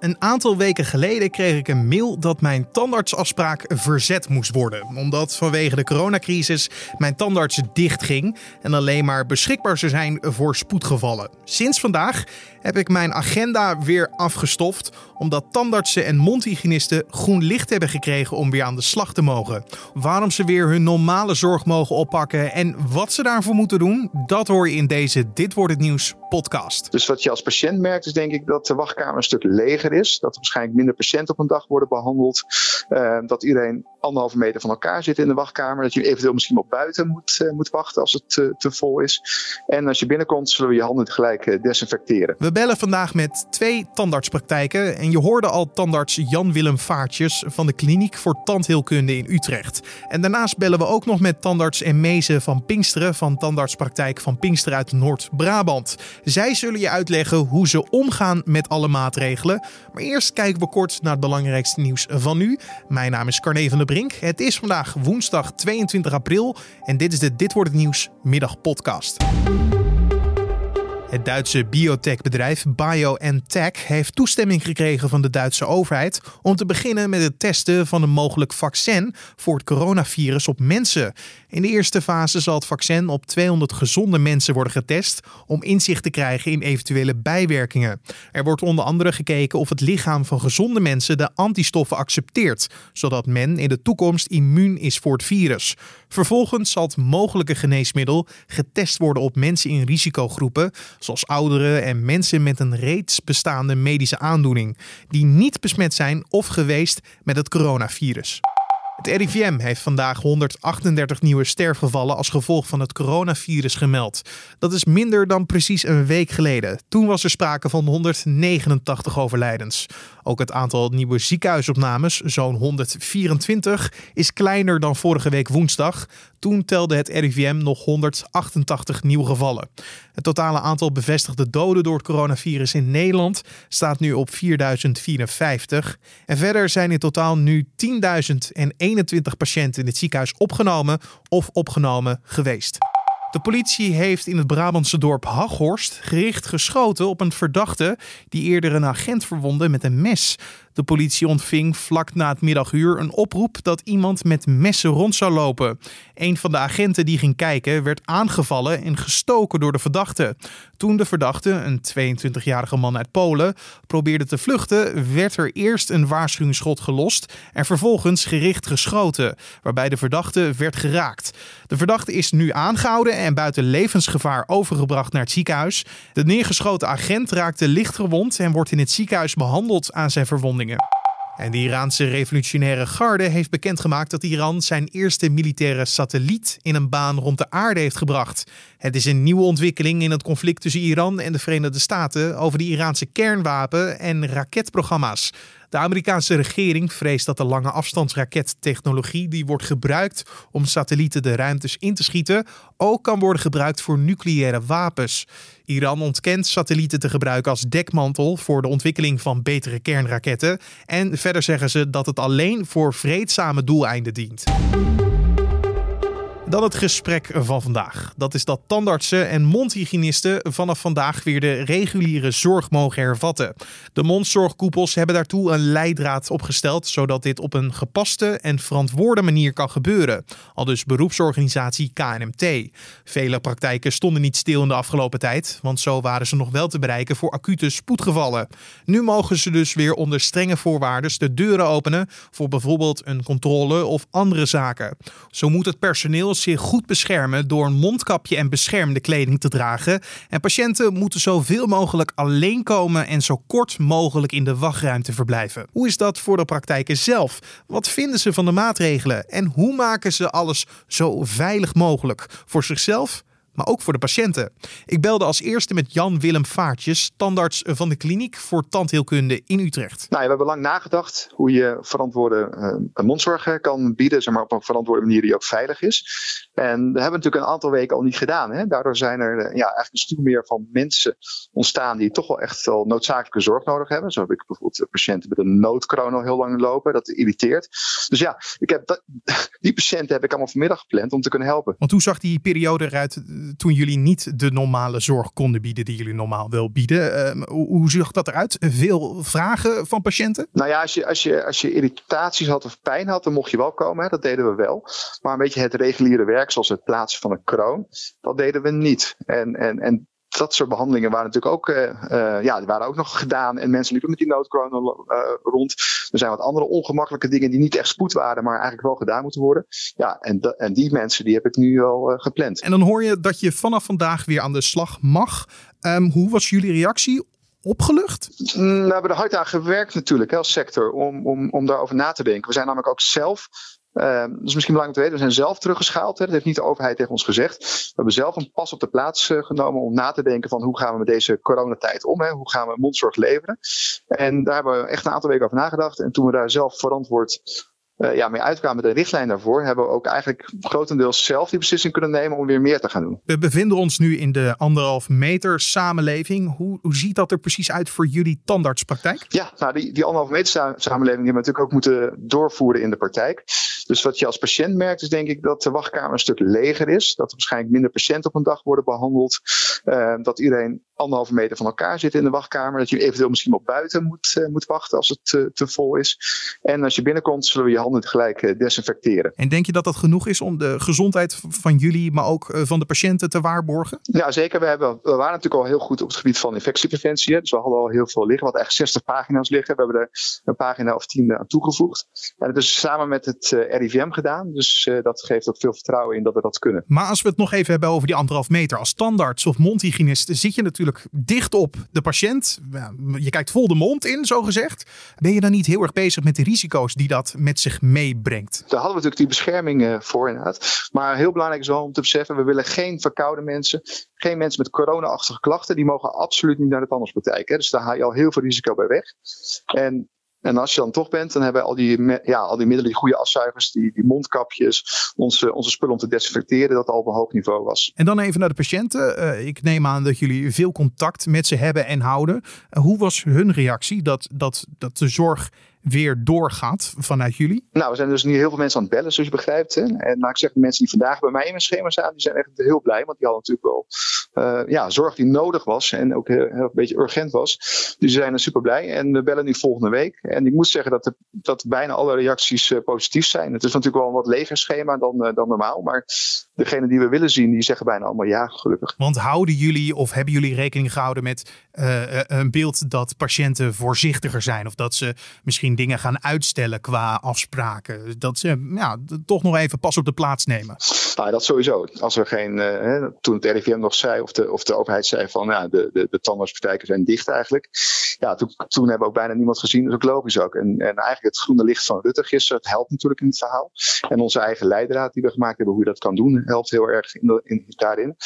Een aantal weken geleden kreeg ik een mail dat mijn tandartsafspraak verzet moest worden. Omdat vanwege de coronacrisis mijn tandarts dichtging en alleen maar beschikbaar zou zijn voor spoedgevallen. Sinds vandaag heb ik mijn agenda weer afgestoft, omdat tandartsen en mondhygiënisten groen licht hebben gekregen om weer aan de slag te mogen. Waarom ze weer hun normale zorg mogen oppakken en wat ze daarvoor moeten doen, dat hoor je in deze Dit wordt het nieuws podcast. Dus wat je als patiënt merkt is denk ik dat de wachtkamer een stuk leger is, dat er waarschijnlijk minder patiënten op een dag worden behandeld, uh, dat iedereen anderhalve meter van elkaar zit in de wachtkamer, dat je eventueel misschien op buiten moet, uh, moet wachten als het te, te vol is. En als je binnenkomt zullen we je handen gelijk desinfecteren. We bellen vandaag met twee tandartspraktijken. En je hoorde al tandarts Jan-Willem Vaartjes van de Kliniek voor Tandheelkunde in Utrecht. En daarnaast bellen we ook nog met tandarts Mezen van Pinksteren van Tandartspraktijk van Pinksteren uit Noord-Brabant. Zij zullen je uitleggen hoe ze omgaan met alle maatregelen. Maar eerst kijken we kort naar het belangrijkste nieuws van nu. Mijn naam is Carne van der Brink. Het is vandaag woensdag 22 april en dit is de Dit wordt het nieuws middagpodcast. Het Duitse biotechbedrijf BioNTech heeft toestemming gekregen van de Duitse overheid om te beginnen met het testen van een mogelijk vaccin voor het coronavirus op mensen. In de eerste fase zal het vaccin op 200 gezonde mensen worden getest om inzicht te krijgen in eventuele bijwerkingen. Er wordt onder andere gekeken of het lichaam van gezonde mensen de antistoffen accepteert, zodat men in de toekomst immuun is voor het virus. Vervolgens zal het mogelijke geneesmiddel getest worden op mensen in risicogroepen, zoals ouderen en mensen met een reeds bestaande medische aandoening, die niet besmet zijn of geweest met het coronavirus. Het RIVM heeft vandaag 138 nieuwe sterfgevallen als gevolg van het coronavirus gemeld. Dat is minder dan precies een week geleden. Toen was er sprake van 189 overlijdens. Ook het aantal nieuwe ziekenhuisopnames, zo'n 124, is kleiner dan vorige week woensdag. Toen telde het RIVM nog 188 nieuwe gevallen. Het totale aantal bevestigde doden door het coronavirus in Nederland staat nu op 4054. En verder zijn in totaal nu 10.021 patiënten in het ziekenhuis opgenomen of opgenomen geweest. De politie heeft in het Brabantse dorp Haghorst gericht geschoten op een verdachte die eerder een agent verwonde met een mes. De politie ontving vlak na het middaguur een oproep dat iemand met messen rond zou lopen. Een van de agenten die ging kijken werd aangevallen en gestoken door de verdachte. Toen de verdachte, een 22-jarige man uit Polen, probeerde te vluchten, werd er eerst een waarschuwingsschot gelost en vervolgens gericht geschoten, waarbij de verdachte werd geraakt. De verdachte is nu aangehouden en buiten levensgevaar overgebracht naar het ziekenhuis. De neergeschoten agent raakte licht gewond en wordt in het ziekenhuis behandeld aan zijn En de Iraanse revolutionaire garde heeft bekendgemaakt dat Iran zijn eerste militaire satelliet in een baan rond de aarde heeft gebracht. Het is een nieuwe ontwikkeling in het conflict tussen Iran en de Verenigde Staten over de Iraanse kernwapen- en raketprogramma's. De Amerikaanse regering vreest dat de lange afstandsrakettechnologie die wordt gebruikt om satellieten de ruimtes in te schieten, ook kan worden gebruikt voor nucleaire wapens. Iran ontkent satellieten te gebruiken als dekmantel voor de ontwikkeling van betere kernraketten. En verder zeggen ze dat het alleen voor vreedzame doeleinden dient. Dan het gesprek van vandaag. Dat is dat tandartsen en mondhygiënisten vanaf vandaag weer de reguliere zorg mogen hervatten. De mondzorgkoepels hebben daartoe een leidraad opgesteld, zodat dit op een gepaste en verantwoorde manier kan gebeuren. Al dus beroepsorganisatie KNMT. Vele praktijken stonden niet stil in de afgelopen tijd, want zo waren ze nog wel te bereiken voor acute spoedgevallen. Nu mogen ze dus weer onder strenge voorwaarden de deuren openen voor bijvoorbeeld een controle of andere zaken. Zo moet het personeel zich goed beschermen door een mondkapje en beschermende kleding te dragen. En patiënten moeten zoveel mogelijk alleen komen en zo kort mogelijk in de wachtruimte verblijven. Hoe is dat voor de praktijken zelf? Wat vinden ze van de maatregelen? En hoe maken ze alles zo veilig mogelijk voor zichzelf maar ook voor de patiënten. Ik belde als eerste met Jan-Willem Vaartjes, tandarts van de kliniek voor tandheelkunde in Utrecht. Nou, we hebben lang nagedacht hoe je verantwoorde uh, mondzorg kan bieden, zeg maar op een verantwoorde manier die ook veilig is. En dat hebben we natuurlijk een aantal weken al niet gedaan. Hè? Daardoor zijn er uh, ja, eigenlijk een stuk meer van mensen ontstaan die toch wel echt wel noodzakelijke zorg nodig hebben. Zo heb ik bijvoorbeeld patiënten met een noodkroon al heel lang lopen. Dat irriteert. Dus ja, ik heb dat, die patiënten heb ik allemaal vanmiddag gepland om te kunnen helpen. Want hoe zag die periode eruit toen jullie niet de normale zorg konden bieden die jullie normaal wel bieden. Ehm, hoe, zag dat eruit? Veel vragen van patiënten? Nou ja, als je, als je, als je irritaties had of pijn had, dan mocht je wel komen. Dat deden we wel. Maar een beetje het reguliere werk, zoals het plaatsen van een kroon, dat deden we niet. En, en, en dat soort behandelingen waren natuurlijk ook, uh, uh, ja, die waren ook nog gedaan. En mensen liepen met die noodcorona uh, rond. Er zijn wat andere ongemakkelijke dingen die niet echt spoed waren, maar eigenlijk wel gedaan moeten worden. Ja, en, en die mensen die heb ik nu al gepland. En dan hoor je dat je vanaf vandaag weer aan de slag mag. Um, hoe was jullie reactie? Opgelucht? Mm, we hebben er hard aan gewerkt natuurlijk hè, als sector om, om, om daarover na te denken. We zijn namelijk ook zelf Uh, dat is misschien belangrijk te weten. We zijn zelf teruggeschaald. Hè. Dat heeft niet de overheid tegen ons gezegd. We hebben zelf een pas op de plaats uh, genomen om na te denken van hoe gaan we met deze coronatijd om? Hè? Hoe gaan we mondzorg leveren? En daar hebben we echt een aantal weken over nagedacht. En toen we daar zelf verantwoord uh, ja, mee uitkwamen met de richtlijn daarvoor, hebben we ook eigenlijk grotendeels zelf die beslissing kunnen nemen om weer meer te gaan doen. We bevinden ons nu in de anderhalf meter samenleving. Hoe, hoe ziet dat er precies uit voor jullie tandartspraktijk? Ja, nou die, die anderhalf meter samenleving hebben we natuurlijk ook moeten doorvoeren in de praktijk. Dus wat je als patiënt merkt is denk ik dat de wachtkamer een stuk leger is. Dat er waarschijnlijk minder patiënten op een dag worden behandeld. Uh, dat iedereen anderhalve meter van elkaar zit in de wachtkamer. Dat je eventueel misschien op buiten moet, uh, moet wachten als het te vol is. En als je binnenkomt zullen we je handen gelijk desinfecteren. En denk je dat dat genoeg is om de gezondheid van jullie, maar ook van de patiënten te waarborgen? Ja, zeker. We, hebben, we waren natuurlijk al heel goed op het gebied van infectiepreventie. Dus we hadden al heel veel liggen. We hadden eigenlijk 60 pagina's liggen. We hebben er een pagina of tien aan toegevoegd. En dat is samen met het RIVM gedaan. Dus dat geeft ook veel vertrouwen in dat we dat kunnen. Maar als we het nog even hebben over die anderhalf meter. Als standaards of mondhygiënist zit je natuurlijk dicht op de patiënt. Je kijkt vol de mond in, zo gezegd. Ben je dan niet heel erg bezig met de risico's die dat met zich meebrengt? Daar hadden we natuurlijk die bescherming uh, voor inderdaad. Maar heel belangrijk is wel om te beseffen. We willen geen verkoude mensen. Geen mensen met corona-achtige klachten. Die mogen absoluut niet naar de tandartspraktijk. Hè. Dus daar haal je al heel veel risico bij weg. En en als je dan toch bent, dan hebben we al die, ja, al die middelen, die goede afzuigers, die, die mondkapjes, onze, onze spullen om te desinfecteren, dat al op een hoog niveau was. En dan even naar de patiënten. Uh, ik neem aan dat jullie veel contact met ze hebben en houden. Uh, hoe was hun reactie dat, dat, dat de zorg weer doorgaat vanuit jullie? Nou, we zijn dus nu heel veel mensen aan het bellen, zoals je begrijpt. Hè? En nou, ik zeg, de mensen die vandaag bij mij in mijn schema staan, die zijn echt heel blij. Want die hadden natuurlijk wel uh, ja, zorg die nodig was en ook een beetje urgent was. Dus die zijn er super blij. En we bellen nu volgende week. En ik moet zeggen dat, de, dat bijna alle reacties uh, positief zijn. Het is natuurlijk wel een wat leger schema dan, uh, dan normaal. Maar degene die we willen zien, die zeggen bijna allemaal ja, gelukkig. Want houden jullie of hebben jullie rekening gehouden met een beeld dat patiënten voorzichtiger zijn? Of dat ze misschien dingen gaan uitstellen qua afspraken? Dat ze ja, toch nog even pas op de plaats nemen? Nou, dat sowieso. Als er geen, toen het RIVM nog zei of de, of de overheid zei van ja, de, de, de tandartspraktijken zijn dicht eigenlijk. Ja, toen, toen hebben we ook bijna niemand gezien. Dat is ook logisch ook. En, en eigenlijk het groene licht van Rutte gisteren, het helpt natuurlijk in het verhaal. En onze eigen leidraad die we gemaakt hebben, hoe je dat kan doen, helpt heel erg in in, daarin.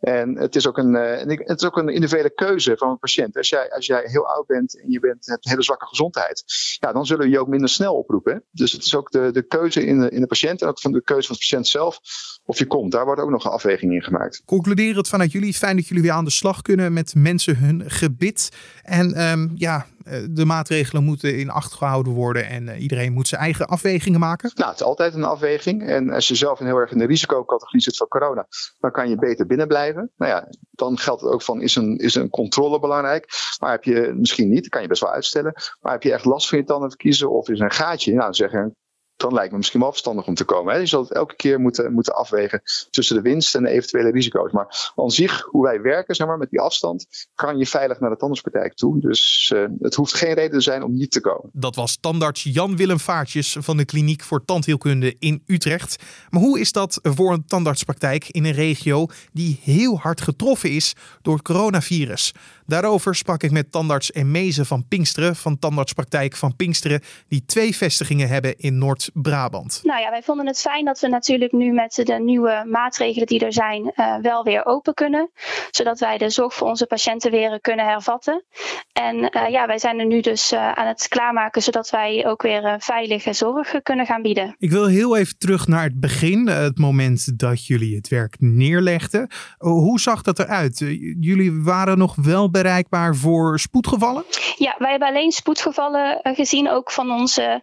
En het is ook een, uh, het is ook een individuele keuze van een patiënt. Als jij, als jij heel oud bent en je bent, hebt hele zwakke gezondheid, ja, dan zullen we je ook minder snel oproepen. Dus het is ook de, de keuze in de, in de patiënt en ook van de keuze van de patiënt zelf of je komt. Daar wordt ook nog een afweging in gemaakt. Concludeer het vanuit jullie. Fijn dat jullie weer aan de slag kunnen met mensen hun gebit. En um, ja, de maatregelen moeten in acht gehouden worden en uh, iedereen moet zijn eigen afwegingen maken? Nou, het is altijd een afweging. En als je zelf heel erg in de risicocategorie zit van corona, dan kan je beter binnen blijven. Nou ja, dan geldt het ook van, is een, is een controle belangrijk? Maar heb je misschien niet, kan je best wel uitstellen. Maar heb je echt last van je tanden verkiezen of is er een gaatje? Nou, zeggen dan lijkt me misschien wel verstandig om te komen. Hè. Je zal het elke keer moeten, moeten afwegen tussen de winst en de eventuele risico's. Maar aan zich, hoe wij werken zeg maar, met die afstand, kan je veilig naar de tandartspraktijk toe. Dus uh, het hoeft geen reden te zijn om niet te komen. Dat was tandarts Jan-Willem Vaartjes van de Kliniek voor Tandheelkunde in Utrecht. Maar hoe is dat voor een tandartspraktijk in een regio die heel hard getroffen is door het coronavirus? Daarover sprak ik met tandarts Emezen van Pinksteren van tandartspraktijk van Pinksteren, die twee vestigingen hebben in Noord-Brabant. Nou ja, wij vonden het fijn dat we natuurlijk nu met de nieuwe maatregelen die er zijn uh, wel weer open kunnen, zodat wij de zorg voor onze patiënten weer kunnen hervatten. En uh, ja, wij zijn er nu dus uh, aan het klaarmaken zodat wij ook weer veilige zorg kunnen gaan bieden. Ik wil heel even terug naar het begin, het moment dat jullie het werk neerlegden. Hoe zag dat eruit? Jullie waren nog wel bij bereikbaar voor spoedgevallen? Ja, wij hebben alleen spoedgevallen gezien, ook van onze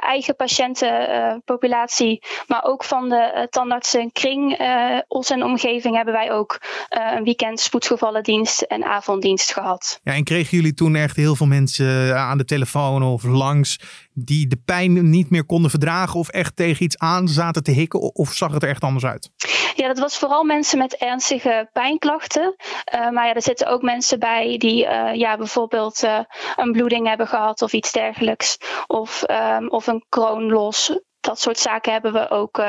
eigen patiëntenpopulatie, maar ook van de tandartsenkring. ons en omgeving hebben wij ook een weekend spoedgevallendienst en avonddienst gehad. Ja, en kregen jullie toen echt heel veel mensen aan de telefoon of langs die de pijn niet meer konden verdragen of echt tegen iets aan zaten te hikken? Of zag het er echt anders uit? Ja, dat was vooral mensen met ernstige pijnklachten. Uh, maar ja, er zitten ook mensen bij die uh, ja, bijvoorbeeld uh, een bloeding hebben gehad of iets dergelijks. Of, um, of een kroon los dat soort zaken hebben we ook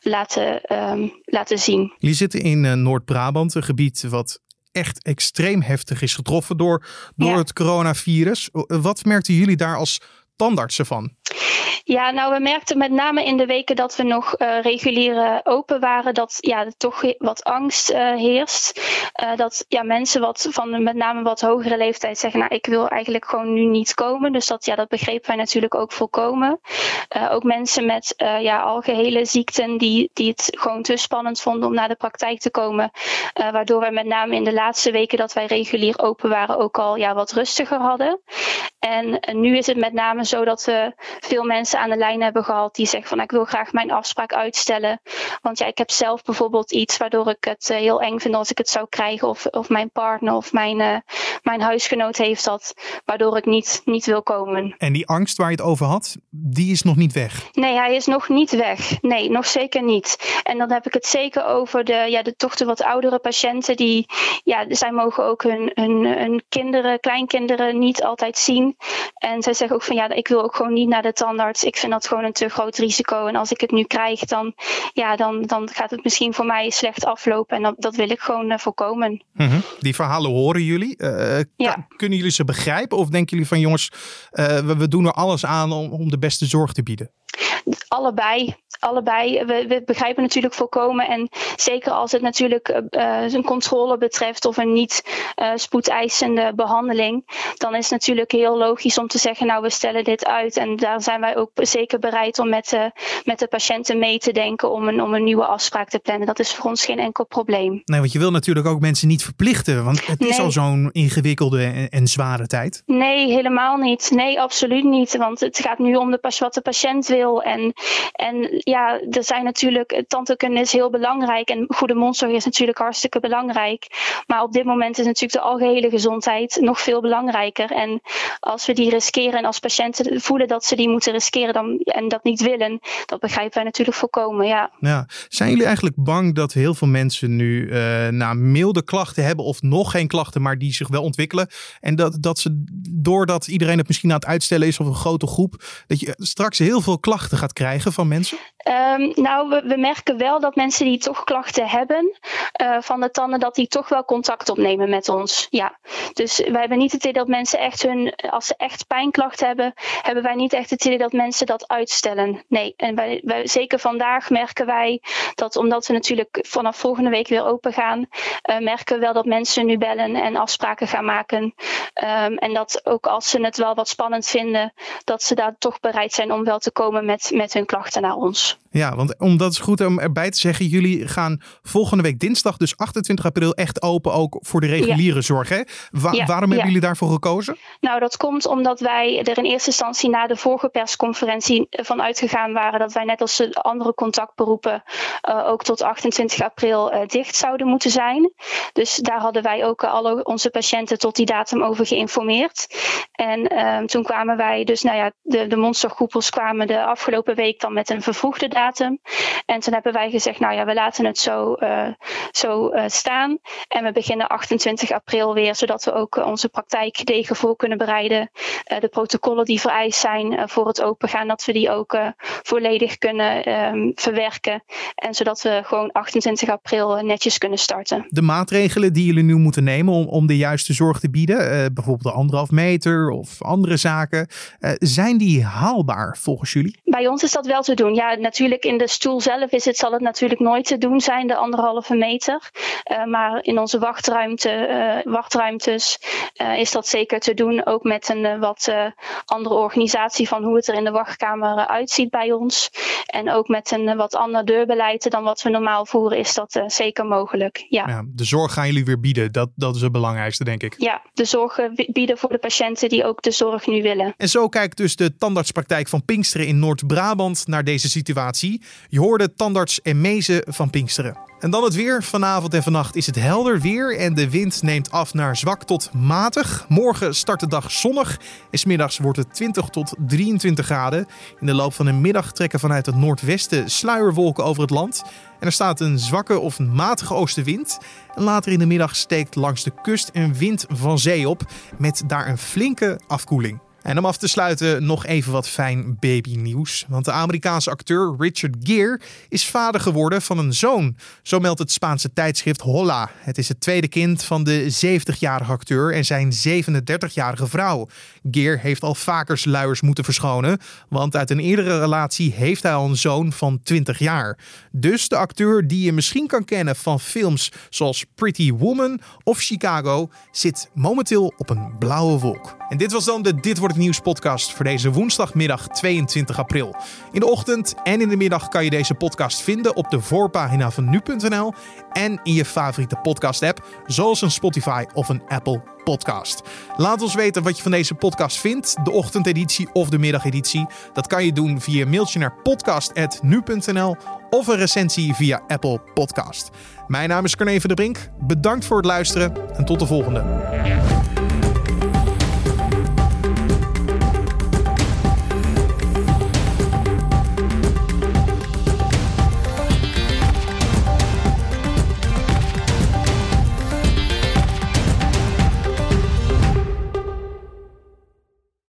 laten, um, laten zien. Jullie zitten in Noord-Brabant, een gebied wat echt extreem heftig is getroffen door, door ja. het coronavirus. Wat merkten jullie daar als tandartsen van? Ja, nou, we merkten met name in de weken dat we nog uh, regulier open waren, dat ja, er toch wat angst uh, heerst. Uh, dat ja, mensen wat van met name wat hogere leeftijd zeggen, nou, ik wil eigenlijk gewoon nu niet komen. Dus dat, ja, dat begrepen wij natuurlijk ook volkomen. ook mensen met ja, algehele ziekten die, die het gewoon te spannend vonden om naar de praktijk te komen. waardoor wij met name in de laatste weken dat wij regulier open waren ook al ja, wat rustiger hadden. En nu is het met name zo dat we veel mensen aan de lijn hebben gehad die zeggen van ik wil graag mijn afspraak uitstellen. Want ja, ik heb zelf bijvoorbeeld iets waardoor ik het heel eng vind als ik het zou krijgen. Of, of mijn partner of mijn, uh, mijn huisgenoot heeft dat, waardoor ik niet, niet wil komen. En die angst waar je het over had, die is nog niet weg? Nee, hij is nog niet weg. Nee, nog zeker niet. En dan heb ik het zeker over de, ja, de toch de wat oudere patiënten die, ja, zij mogen ook hun, hun, hun kinderen, kleinkinderen niet altijd zien. En zij zeggen ook van ja, ik wil ook gewoon niet naar de tandarts. Ik vind dat gewoon een te groot risico. En als ik het nu krijg, dan, ja, dan, dan gaat het misschien voor mij slecht aflopen. En dat, dat wil ik gewoon uh, voorkomen. Mm -hmm. Die verhalen horen jullie. Uh, ja. Kunnen jullie ze begrijpen? Of denken jullie van jongens, we, we, doen er alles aan om, om de beste zorg te bieden? Allebei allebei. We, we, begrijpen natuurlijk volkomen. En zeker als het natuurlijk uh, een controle betreft of een niet uh, spoedeisende behandeling. Dan is het natuurlijk heel logisch om te zeggen, nou we stellen dit uit. En daar zijn wij ook zeker bereid om met de, met de patiënten mee te denken om een, om een nieuwe afspraak te plannen. Dat is voor ons geen enkel probleem. Nee, want je wil natuurlijk ook mensen niet verplichten. Want het is al zo'n ingewikkelde en, en, zware tijd. Nee, helemaal niet. Nee, absoluut niet. Want het gaat nu om de, wat de patiënt wil. En, en ja, er zijn natuurlijk, tandheelkunde is heel belangrijk en goede mondzorg is natuurlijk hartstikke belangrijk. Maar op dit moment is natuurlijk de algehele gezondheid nog veel belangrijker. En als we die riskeren en als patiënten voelen dat ze die moeten riskeren dan, en dat niet willen, dat begrijpen wij natuurlijk volkomen, ja. ja. Zijn jullie eigenlijk bang dat heel veel mensen nu uh, na milde klachten hebben of nog geen klachten, maar die zich wel ontwikkelen en dat, dat ze doordat iedereen het misschien aan het uitstellen is of een grote groep, dat je straks heel veel klachten gaat krijgen van mensen? Um, nou, we, merken wel dat mensen die toch klachten hebben uh, van de tanden, dat die toch wel contact opnemen met ons. Ja. Dus wij hebben niet het idee dat mensen echt hun, als ze echt pijnklachten hebben, hebben wij niet echt het idee dat mensen dat uitstellen. Nee. En wij, wij, zeker vandaag merken wij dat omdat we natuurlijk vanaf volgende week weer open gaan, uh, merken we wel dat mensen nu bellen en afspraken gaan maken. Um, en dat ook als ze het wel wat spannend vinden, dat ze daar toch bereid zijn om wel te komen met, met hun klachten naar ons. Ja, want omdat het goed om erbij te zeggen, jullie gaan volgende week dinsdag, dus 28 april, echt open ook voor de reguliere ja. zorg. Hè? Wa ja, waarom hebben ja. jullie daarvoor gekozen? Nou, dat komt omdat wij er in eerste instantie na de vorige persconferentie van uitgegaan waren dat wij net als de andere contactberoepen uh, ook tot 28 april uh, dicht zouden moeten zijn. Dus daar hadden wij ook uh, alle onze patiënten tot die datum over geïnformeerd. En uh, toen kwamen wij, dus nou ja, de, de monstergroepels kwamen de afgelopen week dan met een vervroegde datum. En toen hebben wij gezegd, nou ja, we laten het zo, uh, zo uh, staan. En we beginnen 28 april weer, zodat we ook uh, onze praktijk gedegen voor kunnen bereiden. de protocollen die vereist zijn voor het opengaan, dat we die ook volledig kunnen um, verwerken. En zodat we gewoon 28 april netjes kunnen starten. De maatregelen die jullie nu moeten nemen om, om de juiste zorg te bieden, bijvoorbeeld de anderhalf meter of andere zaken, zijn die haalbaar volgens jullie? Bij ons is dat wel te doen. Ja, natuurlijk natuurlijk in de stoel zelf is het, zal het natuurlijk nooit te doen zijn, de anderhalve meter. maar in onze wachtruimte, wachtruimtes is dat zeker te doen. Ook met een wat andere organisatie van hoe het er in de wachtkamer uitziet bij ons. En ook met een wat ander deurbeleid dan wat we normaal voeren, is dat zeker mogelijk. Ja. ja. de zorg gaan jullie weer bieden. Dat, dat is het belangrijkste, denk ik. Ja, de zorg bieden voor de patiënten die ook de zorg nu willen. En zo kijkt dus de tandartspraktijk van Pinksteren in Noord-Brabant naar deze situatie. Je hoorde tandarts Emezen van Pinksteren. En dan het weer. Vanavond en vannacht is het helder weer en de wind neemt af naar zwak tot matig. Morgen start de dag zonnig en smiddags wordt het 20 tot 23 graden. In de loop van de middag trekken vanuit het noordwesten sluierwolken over het land. En er staat een zwakke of matige oostenwind. En later in de middag steekt langs de kust een wind van zee op met daar een flinke afkoeling. En om af te sluiten nog even wat fijn babynieuws. Want de Amerikaanse acteur Richard Gere is vader geworden van een zoon. Zo meldt het Spaanse tijdschrift Holla. Het is het tweede kind van de 70-jarige acteur en zijn 37-jarige vrouw. Gere heeft al vaker sluiers moeten verschonen. Want uit een eerdere relatie heeft hij al een zoon van 20 jaar. Dus de acteur die je misschien kan kennen van films zoals Pretty Woman of Chicago zit momenteel op een blauwe wolk. En dit was dan de Dit het nieuws podcast voor deze woensdagmiddag 22 april. In de ochtend en in de middag kan je deze podcast vinden op de voorpagina van nu.nl en in je favoriete podcast app, zoals een Spotify of een Apple podcast. Laat ons weten wat je van deze podcast vindt, de ochtendeditie of de middageditie. Dat kan je doen via mailtje naar podcast.nu.nl of een recensie via Apple Podcast. Mijn naam is Carne van der Brink. Bedankt voor het luisteren en tot de volgende.